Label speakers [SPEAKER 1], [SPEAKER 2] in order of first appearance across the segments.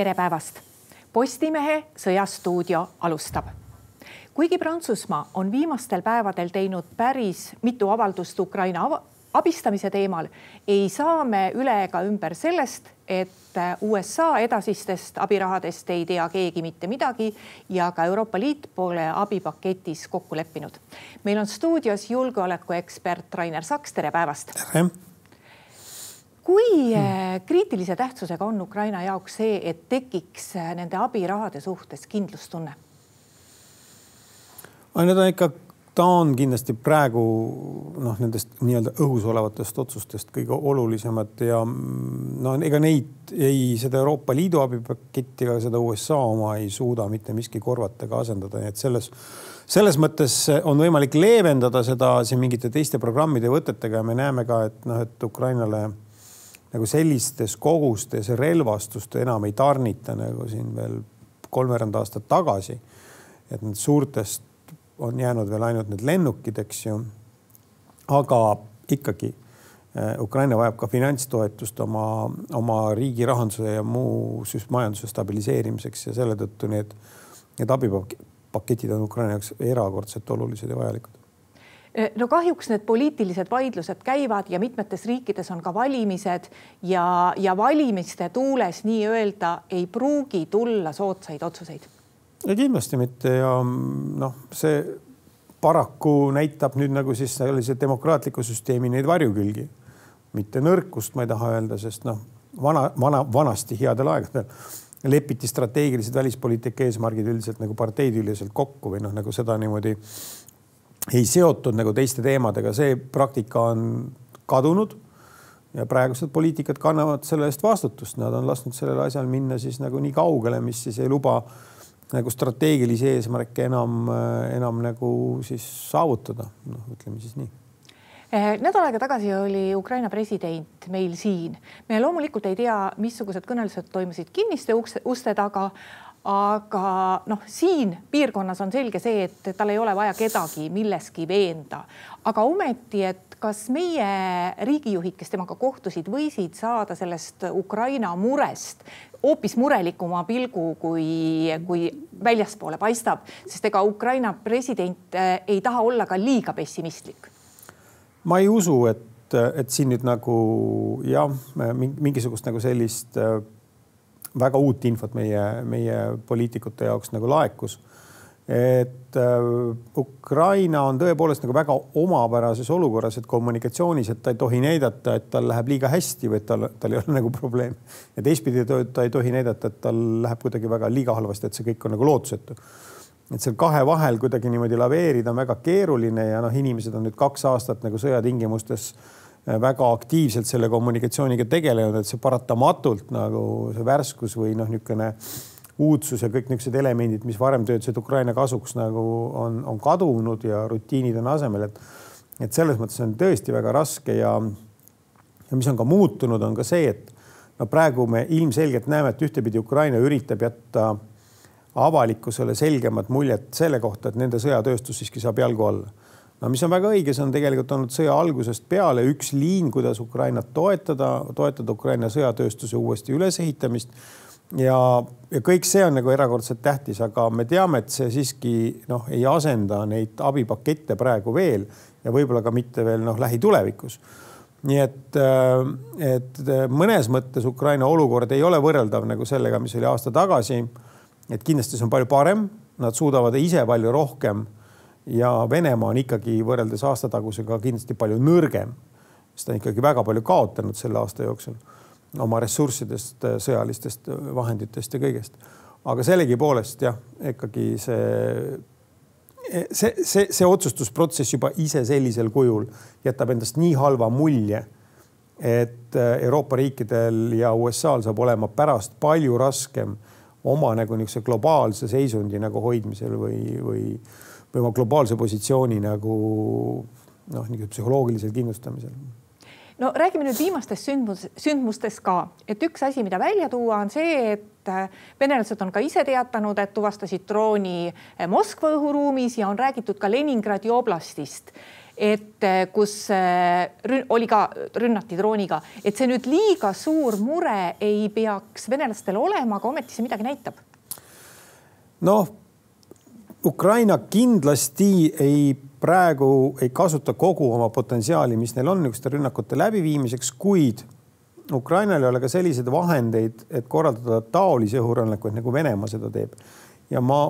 [SPEAKER 1] tere päevast. Postimehe Sõjastuudio alustab. kuigi Prantsusmaa on viimastel päevadel teinud päris mitu avaldust Ukraina abistamise teemal, ei saa me üle ega ümber sellest, et USA edasistest abirahadest ei tea keegi mitte midagi ja ka Euroopa Liit pole abipaketis kokku leppinud. meil on stuudios julgeolekuekspert Rainer Saks, tere päevast. tere kui äh, kriitilise tähtsusega on Ukraina jaoks see, et tekiks äh, nende abirahade suhtes kindlustunne?
[SPEAKER 2] Need on ikka, ta on kindlasti praegu noh, nendest nii-öelda õhus olevatest otsustest kõige olulisemad ja mm, no ega neid ei, seda Euroopa Liidu abipaketti ega seda USA oma ei suuda mitte miski korvata ega asendada, nii et selles selles mõttes on võimalik leevendada seda siin mingite teiste programmide võtetega ja me näeme ka, et noh, et Ukrainale nagu sellistes kogustes relvastust enam ei tarnita nagu siin veel kolmveerand aastat tagasi. et need suurtest on jäänud veel ainult need lennukid, eks ju. aga ikkagi eh, Ukraina vajab ka finantstoetust oma, oma riigi rahanduse ja muu majanduse stabiliseerimiseks ja selle tõttu need, need abipaketid on Ukraina jaoks erakordselt olulised ja vajalikud
[SPEAKER 1] no kahjuks need poliitilised vaidlused käivad ja mitmetes riikides on ka valimised ja, ja valimiste tuules nii-öelda ei pruugi tulla soodsaid otsuseid.
[SPEAKER 2] kindlasti mitte ja noh, see paraku näitab nüüd nagu siis sellise demokraatliku süsteemi neid varjukülgi, mitte nõrkust, ma ei taha öelda, sest noh, vana, vana, vanasti headel aegadel lepiti strateegilised välispoliitika eesmärgid üldiselt nagu parteideüleselt kokku või noh, nagu seda niimoodi ei seotud nagu teiste teemadega, see praktika on kadunud ja praegused poliitikad kannavad selle eest vastutust, nad on lasknud sellel asjal minna siis nagu nii kaugele, mis siis ei luba nagu strateegilisi eesmärke enam, enam nagu siis saavutada, noh, ütleme siis nii.
[SPEAKER 1] Eh, nädal aega tagasi oli Ukraina president meil siin. me loomulikult ei tea, missugused kõnelused toimusid kinniste ukse, uste taga, aga noh, siin piirkonnas on selge see, et tal ei ole vaja kedagi milleski veenda, aga ometi, et kas meie riigijuhid, kes temaga kohtusid, võisid saada sellest Ukraina murest hoopis murelikuma pilgu, kui, kui väljaspoole paistab, sest ega Ukraina president eh, ei taha olla ka liiga pessimistlik.
[SPEAKER 2] ma ei usu, et, et siin nüüd nagu jah, mingisugust nagu sellist äh, väga uut infot meie, meie poliitikute jaoks nagu laekus. et äh, Ukraina on tõepoolest nagu väga omapärases olukorras, et kommunikatsioonis, et ta ei tohi näidata, et tal läheb liiga hästi või et tal, tal ei ole nagu probleem. ja teistpidi ta ei tohi näidata, et tal läheb kuidagi väga liiga halvasti, et see kõik on nagu lootusetu et seal kahe vahel kuidagi niimoodi laveerida on väga keeruline ja noh, inimesed on nüüd kaks aastat nagu sõjatingimustes äh, väga aktiivselt selle kommunikatsiooniga tegelenud, et see paratamatult nagu see värskus või noh, niisugune uudsus ja kõik niisugused elemendid, mis varem töötasid Ukraina kasuks nagu on, on kadunud ja rutiinid on asemel, et et selles mõttes on tõesti väga raske ja ja mis on ka muutunud, on ka see, et no praegu me ilmselgelt näeme, et ühtepidi Ukraina üritab jätta avalikkusele selgemat muljet selle kohta, et nende sõjatööstus siiski saab jalgu alla no mis on väga õige, see on tegelikult olnud sõja algusest peale üks liin, kuidas Ukrainat toetada, toetada Ukraina sõjatööstuse uuesti ülesehitamist. ja, ja kõik see on nagu erakordselt tähtis, aga me teame, et see siiski noh, ei asenda neid abipakette praegu veel ja võib-olla ka mitte veel noh, lähitulevikus nii et, äh, et mõnes mõttes Ukraina olukord ei ole võrreldav nagu sellega, mis oli aasta tagasi. et kindlasti see on palju parem, nad suudavad ise palju rohkem ja Venemaa on ikkagi võrreldes aastatagusega kindlasti palju nõrgem, sest ta on ikkagi väga palju kaotanud selle aasta jooksul oma ressurssidest, sõjalistest vahenditest ja kõigest. aga sellegipoolest jah, ikkagi see, see, see, see otsustusprotsess juba ise sellisel kujul jätab endast nii halva mulje, et Euroopa riikidel ja USA-l saab olema pärast palju raskem oma nagu niisuguse globaalse seisundi nagu hoidmisel või, või või oma globaalse positsiooni nagu noh, niisugusel psühholoogilisel kindlustamisel
[SPEAKER 1] no räägime nüüd viimastest sündmus, sündmustest ka, et üks asi, mida välja tuua, on see, et äh, venelased on ka ise teatanud, et tuvastasid drooni äh, Moskva õhuruumis ja on räägitud ka Leningradi oblastist. et kus oli ka, rünnati drooniga, et see nüüd liiga suur mure ei peaks venelastel olema, aga ometi see midagi näitab?
[SPEAKER 2] noh, Ukraina kindlasti ei praegu ei kasuta kogu oma potentsiaali, mis neil on niisuguste rünnakute läbiviimiseks, kuid Ukrainal ei ole ka selliseid vahendeid, et korraldada taolisi õhurünnakuid, nagu Venemaa seda teeb. ja ma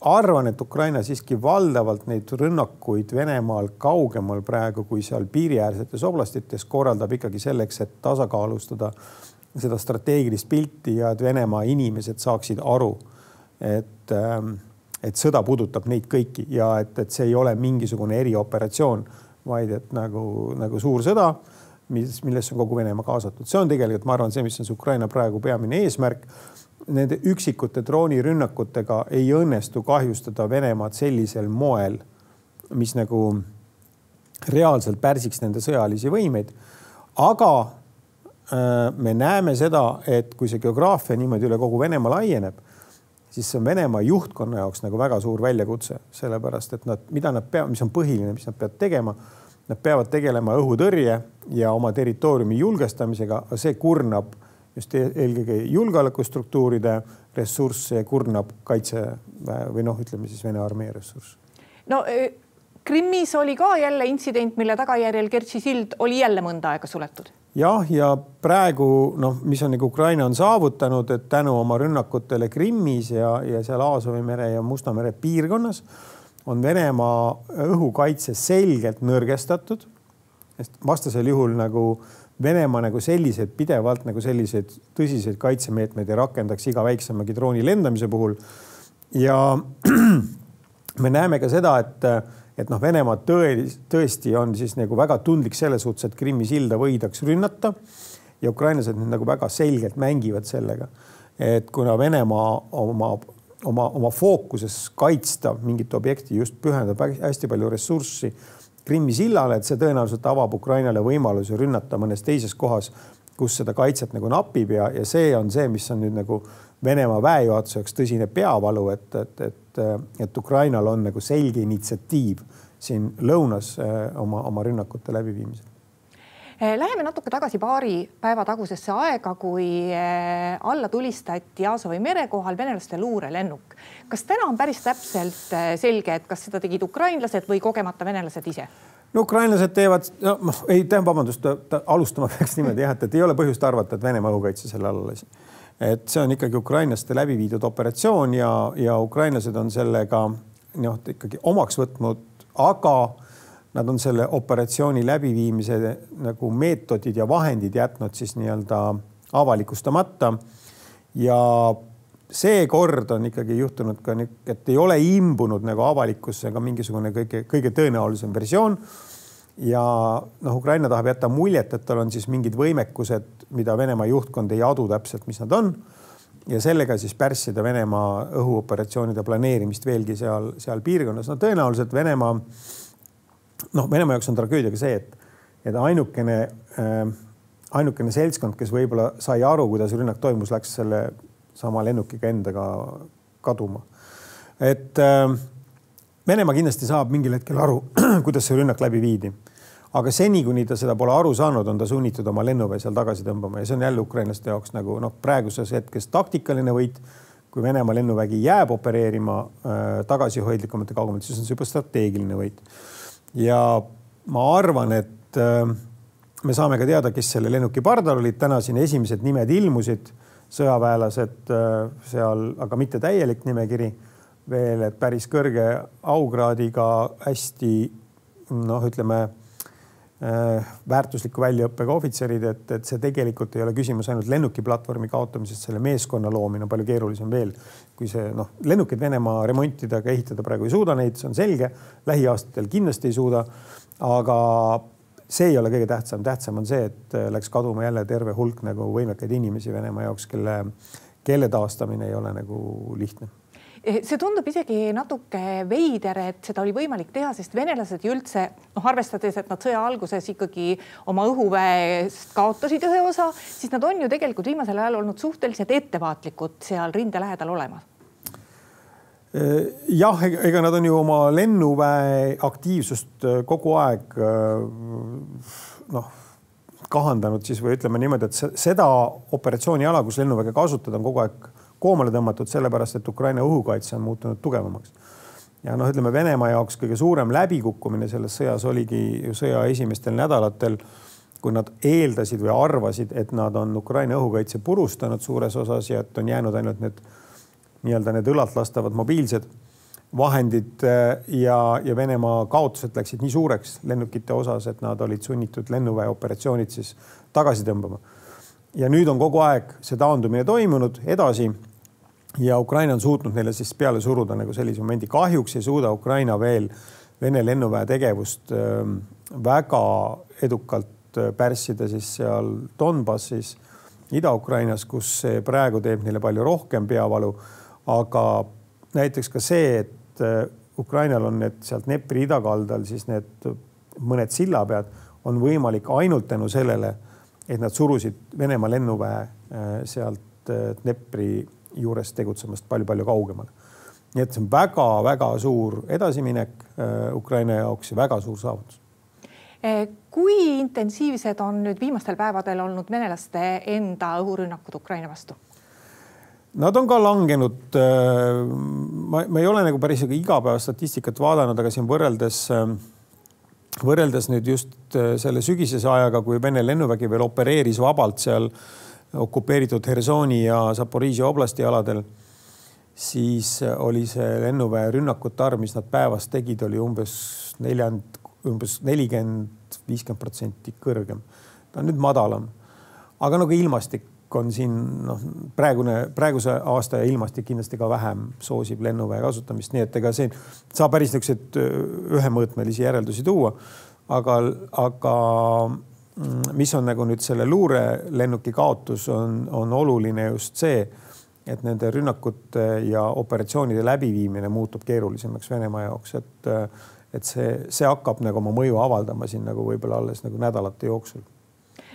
[SPEAKER 2] arvan, et Ukraina siiski valdavalt neid rünnakuid Venemaal kaugemal praegu kui seal piiriäärsetes oblastites korraldab ikkagi selleks, et tasakaalustada seda strateegilist pilti ja et Venemaa inimesed saaksid aru, et ähm, et sõda puudutab neid kõiki ja et, et see ei ole mingisugune erioperatsioon, vaid et nagu, nagu suur sõda, mis, millesse on kogu Venemaa kaasatud. see on tegelikult, ma arvan, see, mis on see Ukraina praegu peamine eesmärk. Nende üksikute droonirünnakutega ei õnnestu kahjustada Venemaad sellisel moel, mis nagu reaalselt pärsiks nende sõjalisi võimeid. aga äh, me näeme seda, et kui see geograafia niimoodi üle kogu Venemaa laieneb siis see on Venemaa juhtkonna jaoks nagu väga suur väljakutse, sellepärast et nad, mida nad peavad, mis on põhiline, mis nad peavad tegema. Nad peavad tegelema õhutõrje ja oma territooriumi julgestamisega, see kurnab just e-, eelkõige julgeolekustruktuuride ressursse ja kurnab kaitseväe või noh, ütleme siis Vene armee ressursse.
[SPEAKER 1] no Krimmis oli ka jälle intsident, mille tagajärjel Kertši sild oli jälle mõnda aega suletud
[SPEAKER 2] jah, ja praegu noh, mis on nagu Ukraina on saavutanud, et tänu oma rünnakutele Krimmis ja, ja seal Aasovi mere ja Musta mere piirkonnas on Venemaa õhukaitse selgelt nõrgestatud. sest vastasel juhul nagu Venemaa nagu selliseid pidevalt nagu selliseid tõsiseid kaitsemeetmeid ei rakendaks iga väiksemagi drooni lendamise puhul. ja me näeme ka seda, et et noh, Venemaa tõe, tõesti on siis nagu väga tundlik selles suhtes, et Krimmi silda võidaks rünnata ja ukrainlased nüüd nagu väga selgelt mängivad sellega, et kuna Venemaa oma, oma, oma fookuses kaitsta mingit objekti just pühendab hästi palju ressurssi Krimmi sillale, et see tõenäoliselt avab Ukrainale võimaluse rünnata mõnes teises kohas, kus seda kaitset nagu napib ja, ja see on see, mis on nüüd nagu Venemaa väejuhatuse jaoks tõsine peavalu, et, et, et et, et Ukrainal on nagu selge initsiatiiv siin lõunas eh, oma, oma rünnakute läbiviimisel.
[SPEAKER 1] Eh, läheme natuke tagasi paari päeva tagusesse aega, kui eh, alla tulistati Aasovi mere kohal venelaste luurelennuk. kas täna on päris täpselt selge, et kas seda tegid ukrainlased või kogemata venelased ise?
[SPEAKER 2] no ukrainlased teevad, no ei, vabandust, alustama peaks niimoodi jah, et, et ei ole põhjust arvata, et Venemaa õhukaitse selle alla lasi et see on ikkagi ukrainlaste läbi viidud operatsioon ja, ja ukrainlased on sellega noh, ikkagi omaks võtnud, aga nad on selle operatsiooni läbiviimise nagu meetodid ja vahendid jätnud siis nii-öelda avalikustamata. ja seekord on ikkagi juhtunud ka et ei ole imbunud nagu avalikkusse ka mingisugune kõige, kõige tõenäolisem versioon ja noh, Ukraina tahab jätta muljet, et tal on siis mingid võimekused, mida Venemaa juhtkond ei adu täpselt, mis nad on. ja sellega siis pärssida Venemaa õhuoperatsioonide planeerimist veelgi seal, seal piirkonnas. no tõenäoliselt Venemaa, noh, Venemaa jaoks on tragöödia ka see, et, et ainukene äh,, ainukene seltskond, kes võib-olla sai aru, kuidas rünnak toimus, läks selle sama lennukiga endaga kaduma. et äh, Venemaa kindlasti saab mingil hetkel aru, kuidas see rünnak läbi viidi. aga seni, kuni ta seda pole aru saanud, on ta sunnitud oma lennuväe seal tagasi tõmbama ja see on jälle ukrainlaste jaoks nagu noh, praeguses hetkes taktikaline võit. kui Venemaa lennuvägi jääb opereerima äh, tagasihoidlikumate kaugemalt, siis on see juba strateegiline võit. ja ma arvan, et äh, me saame ka teada, kes selle lennuki pardal olid, täna siin esimesed nimed ilmusid, sõjaväelased äh, seal, aga mitte täielik nimekiri veel, et päris kõrge aukraadiga hästi noh, ütleme äh, väärtusliku väljaõppega ohvitserid, et, et see tegelikult ei ole küsimus ainult lennukiplatvormi kaotamisest, selle meeskonna loomine on palju keerulisem veel, kui see noh, lennukeid Venemaa remontida ega ehitada praegu ei suuda neid, see on selge. lähiaastatel kindlasti ei suuda. aga see ei ole kõige tähtsam, tähtsam on see, et läks kaduma jälle terve hulk nagu võimekaid inimesi Venemaa jaoks, kelle, kelle taastamine ei ole nagu lihtne
[SPEAKER 1] see tundub isegi natuke veider, et seda oli võimalik teha, sest venelased ju üldse noh, arvestades, et nad sõja alguses ikkagi oma õhuväest kaotasid ühe osa, siis nad on ju tegelikult viimasel ajal olnud suhteliselt ettevaatlikud seal rinde lähedal olemas.
[SPEAKER 2] Jah, ega nad on ju oma lennuväe aktiivsust kogu aeg noh, kahandanud siis või ütleme niimoodi, et seda operatsiooniala, kus lennuväge kasutada, on kogu aeg koomale tõmmatud, sellepärast et Ukraina õhukaitse on muutunud tugevamaks ja noh, ütleme Venemaa jaoks kõige suurem läbikukkumine selles sõjas oligi ju sõja esimestel nädalatel, kui nad eeldasid või arvasid, et nad on Ukraina õhukaitse purustanud suures osas ja et on jäänud ainult need nii-öelda need õlalt lastavad mobiilsed vahendid äh, ja, ja Venemaa kaotused läksid nii suureks lennukite osas, et nad olid sunnitud lennuväe operatsioonid siis tagasi tõmbama. ja nüüd on kogu aeg see taandumine toimunud edasi ja Ukraina on suutnud neile siis peale suruda nagu sellise momendi. kahjuks ei suuda Ukraina veel Vene lennuväe tegevust ähm, väga edukalt äh, pärssida siis seal Donbassis, Ida-Ukrainas, kus see praegu teeb neile palju rohkem peavalu. aga näiteks ka see, et äh, Ukrainal on need sealt Dnepri idakaldal siis need mõned sillapead, on võimalik ainult tänu sellele, et nad surusid Venemaa lennuväe äh, sealt Dnepri juures tegutsemast palju-palju kaugemale. nii et see on väga-väga suur edasiminek äh, Ukraina jaoks ja väga suur saavutus
[SPEAKER 1] äh, kui intensiivsed on nüüd viimastel päevadel olnud venelaste enda õhurünnakud Ukraina vastu?
[SPEAKER 2] Nad on ka langenud. Äh, ma, ma ei ole nagu päris igapäevastatistikat vaadanud, aga siin võrreldes, võrreldes nüüd just selle sügisese ajaga, kui Vene lennuvägi veel opereeris vabalt seal äh, okupeeritud Hersoni ja Zaporižžja oblasti aladel, siis oli see lennuväe rünnakute arv, mis nad päevas tegid, oli umbes neljand, umbes nelikümmend, viiskümmend protsenti kõrgem. ta on nüüd madalam. aga nagu ilmastik on siin noh, praegune, praeguse aasta ilmastik kindlasti ka vähem soosib lennuväe kasutamist, nii et ega siin saab päris niisuguseid ühemõõtmelisi järeldusi tuua. aga, aga mis on nagu nüüd selle luurelennuki kaotus, on, on oluline just see, et nende rünnakute ja operatsioonide läbiviimine muutub keerulisemaks Venemaa jaoks, et et see, see hakkab nagu oma mõju avaldama siin nagu võib-olla alles nagu nädalate jooksul.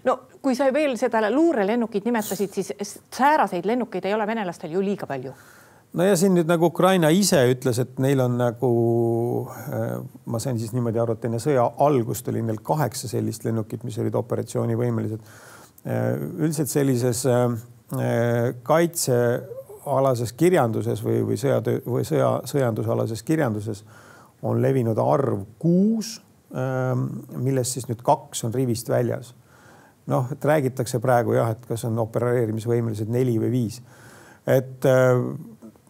[SPEAKER 1] No kui sa veel seda luurelennukit nimetasid, siis sääraseid lennukeid ei ole venelastel ju liiga palju
[SPEAKER 2] no ja siin nüüd nagu Ukraina ise ütles, et neil on nagu, äh, ma sain siis niimoodi aru, et enne sõja algust oli neil kaheksa sellist lennukit, mis olid operatsioonivõimelised. Äh, üldiselt sellises äh, kaitsealases kirjanduses või, või sõjatöö või sõja, sõjandusalases kirjanduses on levinud arv kuus, millest siis nüüd kaks on rivist väljas. noh, et räägitakse praegu jah, et kas on opereerimisvõimelised neli või viis. et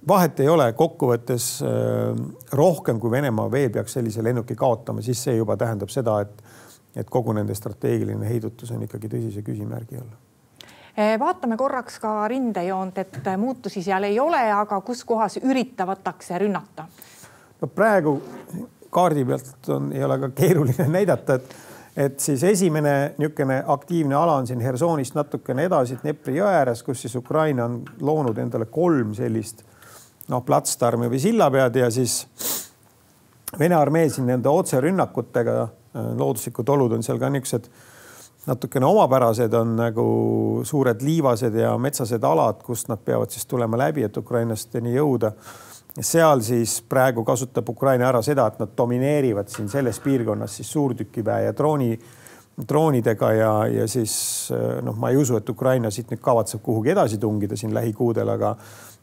[SPEAKER 2] vahet ei ole, kokkuvõttes äh, rohkem kui Venemaa veel peaks sellise lennuki kaotama, siis see juba tähendab seda, et, et kogu nende strateegiline heidutus on ikkagi tõsise küsimärgi all
[SPEAKER 1] äh, vaatame korraks ka rindejoont, et muutusi seal ei ole, aga kus kohas üritavatakse rünnata?
[SPEAKER 2] no praegu kaardi pealt on, ei ole ka keeruline näidata, et, et siis esimene niisugune aktiivne ala on siin Hersonist natukene edasi Dnepri jõe ääres, kus siis Ukraina on loonud endale kolm sellist noh, platsdarmi või sillapead ja siis Vene armee siin nende otserünnakutega, äh, looduslikud olud on seal ka niisugused natukene omapärased, on nagu suured liivased ja metsased alad, kust nad peavad siis tulema läbi, et Ukrainasteni jõuda. seal siis praegu kasutab Ukraina ära seda, et nad domineerivad siin selles piirkonnas siis suurtükiväe ja drooni, droonidega ja, ja siis äh, noh, ma ei usu, et Ukraina siit nüüd kavatseb kuhugi edasi tungida siin lähikuudel, aga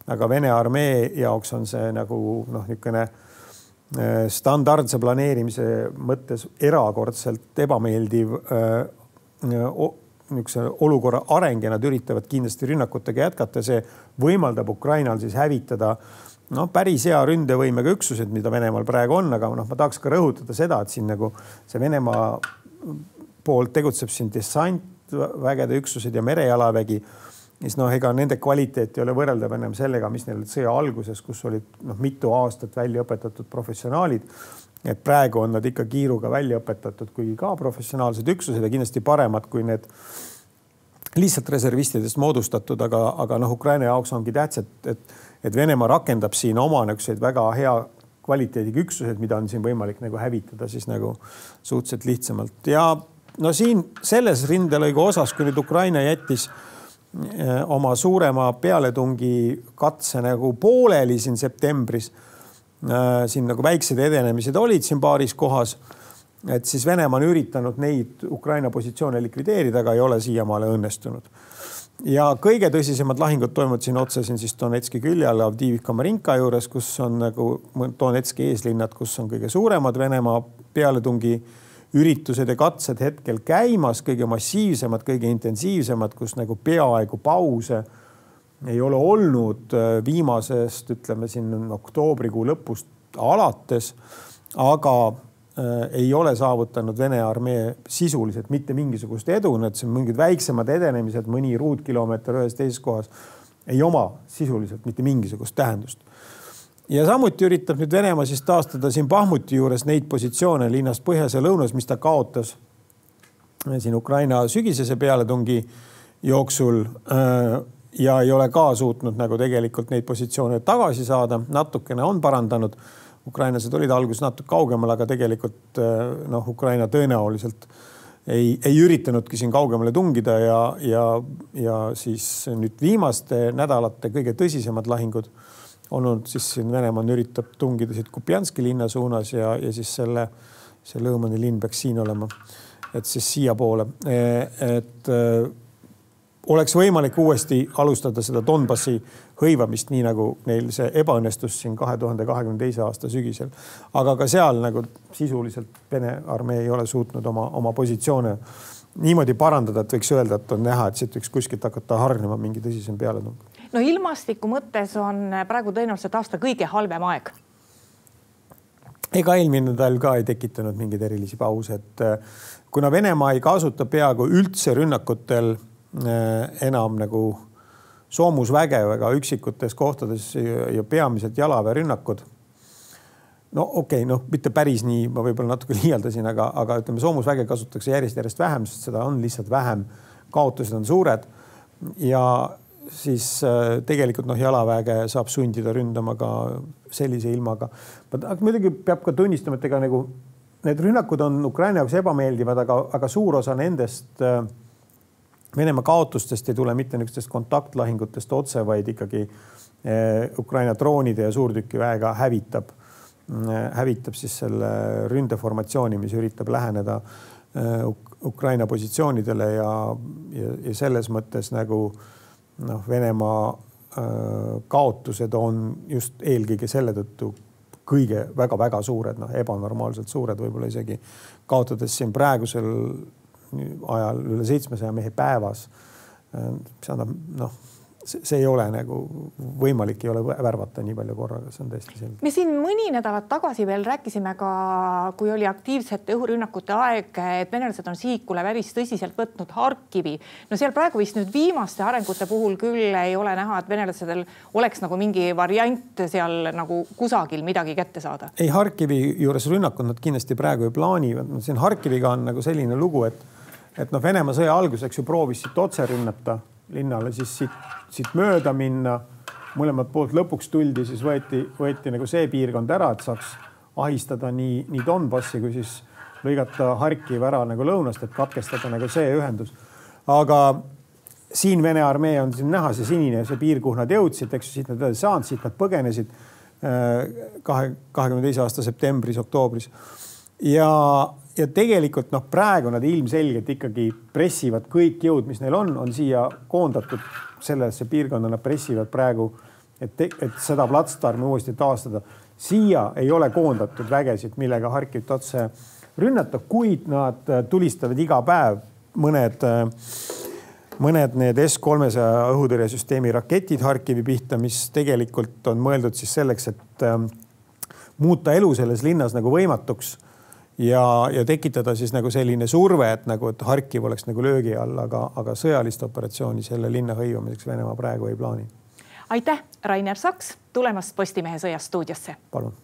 [SPEAKER 2] aga Vene armee jaoks on see nagu noh, niisugune äh, standardse planeerimise mõttes erakordselt ebameeldiv äh, niisuguse olukorra areng ja nad üritavad kindlasti rünnakutega jätkata, see võimaldab Ukrainal siis hävitada noh, päris hea ründevõimega üksused, mida Venemaal praegu on, aga noh, ma tahaks ka rõhutada seda, et siin nagu see Venemaa poolt tegutseb siin dessantvägede üksused ja merejalavägi siis noh, ega nende kvaliteet ei ole võrreldav enam sellega, mis neil sõja alguses, kus olid noh, mitu aastat välja õpetatud professionaalid. et praegu on nad ikka kiiruga välja õpetatud, kuigi ka professionaalsed üksused ja kindlasti paremad kui need lihtsalt reservistidest moodustatud, aga, aga noh, Ukraina jaoks ongi tähtis, et, et, Venemaa rakendab siin oma niisuguseid väga hea kvaliteediga üksused, mida on siin võimalik nagu hävitada siis nagu suhteliselt lihtsamalt ja no siin selles rindelõigu osas, kui nüüd Ukraina jättis Eh, oma suurema pealetungi katse nagu pooleli siin septembris, siin nagu väiksed edenemised olid siin paaris kohas. et siis Venemaa on üritanud neid Ukraina positsioone likvideerida, aga ei ole siiamaale õnnestunud. ja kõige tõsisemad lahingud toimuvad siin otse siin siis Donetski külje all Avdiivka Marinka juures, kus on nagu Donetski eeslinnad, kus on kõige suuremad Venemaa pealetungi üritused ja katsed hetkel käimas, kõige massiivsemad, kõige intensiivsemad, kus nagu peaaegu pause ei ole olnud äh, viimasest, ütleme siin oktoobrikuu lõpust alates, aga äh, ei ole saavutanud Vene armee sisuliselt mitte mingisugust edu, need siin mingid väiksemad edenemised, mõni ruutkilomeeter ühes teises kohas ei oma sisuliselt mitte mingisugust tähendust ja samuti üritab nüüd Venemaa siis taastada siin Bahmuti juures neid positsioone linnast põhjas ja lõunas, mis ta kaotas siin Ukraina sügisese pealetungi jooksul. Äh, ja ei ole ka suutnud nagu tegelikult neid positsioone tagasi saada, natukene on parandanud. ukrainlased olid alguses natuke kaugemal, aga tegelikult äh, noh, Ukraina tõenäoliselt ei, ei üritanudki siin kaugemale tungida ja, ja, ja siis nüüd viimaste nädalate kõige tõsisemad lahingud olnud siis siin Venemaa üritab tungida siit Kupjanski linna suunas ja, ja siis selle, see Lõõmani linn peaks siin olema. et siis siiapoole, et äh, oleks võimalik uuesti alustada seda Donbassi hõivamist, nii nagu neil see ebaõnnestus siin kahe tuhande kahekümne teise aasta sügisel. aga ka seal nagu sisuliselt Vene armee ei ole suutnud oma, oma positsioone niimoodi parandada, et võiks öelda, et on näha, et siit võiks kuskilt hakata hargnema mingi tõsisem pealetung
[SPEAKER 1] no ilmastiku mõttes on praegu tõenäoliselt aasta kõige halvem aeg.
[SPEAKER 2] ega eelmine talv ka ei tekitanud mingeid erilisi pause, et äh, kuna Venemaa ei kasuta peaaegu üldse rünnakutel äh, enam nagu soomusväge väga üksikutes kohtades ja peamiselt jalaväerünnakud. no okei okay,, noh, mitte päris nii, ma võib-olla natuke liialdasin, aga, aga ütleme, soomusväge kasutatakse järjest-järjest vähem, sest seda on lihtsalt vähem. kaotused on suured ja siis äh, tegelikult noh, jalaväge saab sundida ründama ka sellise ilmaga. muidugi peab ka tunnistama, et ega nagu need rünnakud on Ukraina jaoks ebameeldivad, aga, aga suur osa nendest äh, Venemaa kaotustest ei tule mitte niisugustest kontaktlahingutest otse, vaid ikkagi äh, Ukraina droonide ja suurtükiväega hävitab, hävitab siis selle ründeformatsiooni, mis üritab läheneda Ukraina positsioonidele ja, ja, ja selles mõttes nagu äh, noh, Venemaa äh, kaotused on just eelkõige selle tõttu kõige väga-väga suured, noh, ebanormaalselt suured, võib-olla isegi kaotades siin praegusel ajal üle seitsmesaja mehe päevas. Äh, see annab noh see ei ole nagu võimalik, ei ole värvata nii palju korraga, see on täiesti selge.
[SPEAKER 1] me siin mõni nädalat tagasi veel rääkisime ka, kui oli aktiivsete õhurünnakute aeg, et venelased on sihikule päris tõsiselt võtnud Harkivi. no seal praegu vist nüüd viimaste arengute puhul küll ei ole näha, et venelastel oleks nagu mingi variant seal nagu kusagil midagi kätte saada.
[SPEAKER 2] ei, Harkivi juures rünnakut nad kindlasti praegu ei plaani, siin Harkiviga on nagu selline lugu, et et noh, Venemaa sõja alguseks ju proovis siit otse rünnata linnale, siis siit, siit mööda minna mõlemalt poolt lõpuks tuldi, siis võeti, võeti nagu see piirkond ära, et saaks ahistada nii, nii Donbassi kui siis lõigata Harkiv ära nagu lõunast, et katkestada nagu see ühendus. aga siin Vene armee on siin näha, see sinine, see piir, kuhu nad jõudsid, eks siit nad edasi saanud, siit nad põgenesid äh, kahe, kahekümne teise aasta septembris, oktoobris. ja, ja tegelikult noh, praegu nad ilmselgelt ikkagi pressivad kõik jõud, mis neil on, on siia koondatud sellesse piirkonda, nad pressivad praegu, et, et seda platsdarmi uuesti taastada. siia ei ole koondatud vägesid, millega Harkivit otse rünnata, kuid nad tulistavad iga päev mõned, mõned need S kolmesaja õhutõrjesüsteemi raketid Harkivi pihta, mis tegelikult on mõeldud siis selleks, et ähm, muuta elu selles linnas nagu võimatuks ja, ja tekitada siis nagu selline surve, et nagu, et Harkiv oleks nagu löögi all, aga, aga sõjalist operatsiooni selle linna hõivamiseks Venemaa praegu ei plaani.
[SPEAKER 1] aitäh, Rainer Saks tulemast Postimehe Sõjas stuudiosse.
[SPEAKER 2] palun.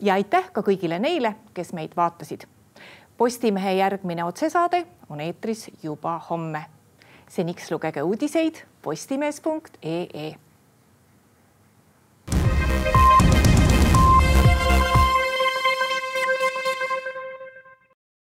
[SPEAKER 1] ja aitäh ka kõigile neile, kes meid vaatasid. Postimehe järgmine otsesaade on eetris juba homme. seniks lugege uudiseid postimees.ee